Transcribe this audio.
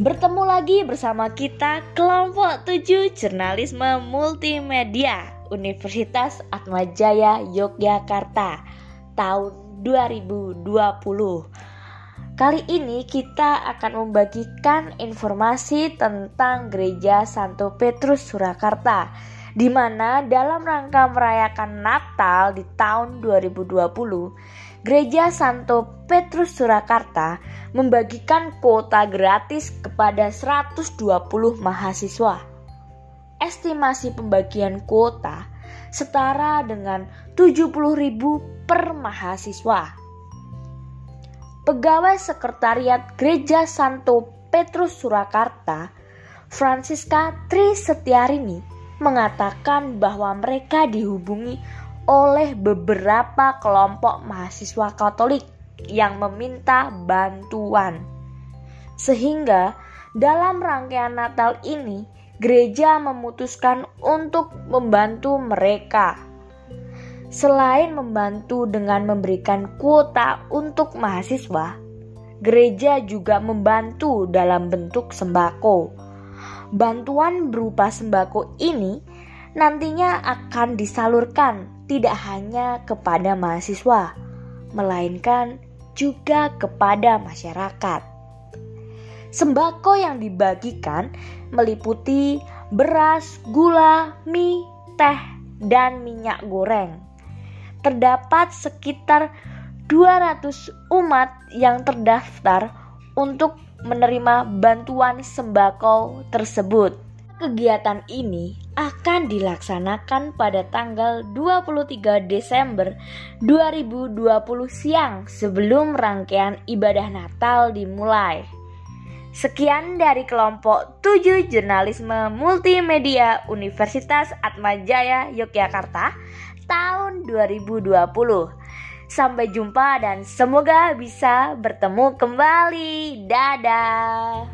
Bertemu lagi bersama kita kelompok 7 Jurnalisme Multimedia Universitas Atmajaya Yogyakarta tahun 2020. Kali ini kita akan membagikan informasi tentang Gereja Santo Petrus Surakarta di mana dalam rangka merayakan Natal di tahun 2020 Gereja Santo Petrus Surakarta membagikan kuota gratis kepada 120 mahasiswa. Estimasi pembagian kuota setara dengan 70.000 per mahasiswa. Pegawai Sekretariat Gereja Santo Petrus Surakarta, Francisca Tri Setiarini, mengatakan bahwa mereka dihubungi oleh beberapa kelompok mahasiswa Katolik yang meminta bantuan. Sehingga dalam rangkaian Natal ini, gereja memutuskan untuk membantu mereka. Selain membantu dengan memberikan kuota untuk mahasiswa, gereja juga membantu dalam bentuk sembako. Bantuan berupa sembako ini nantinya akan disalurkan tidak hanya kepada mahasiswa, melainkan juga kepada masyarakat. Sembako yang dibagikan meliputi beras, gula, mie, teh, dan minyak goreng. Terdapat sekitar 200 umat yang terdaftar untuk menerima bantuan sembako tersebut. Kegiatan ini akan dilaksanakan pada tanggal 23 Desember 2020 siang sebelum rangkaian ibadah Natal dimulai. Sekian dari kelompok 7 Jurnalisme Multimedia Universitas Atmajaya Yogyakarta tahun 2020. Sampai jumpa dan semoga bisa bertemu kembali. Dadah.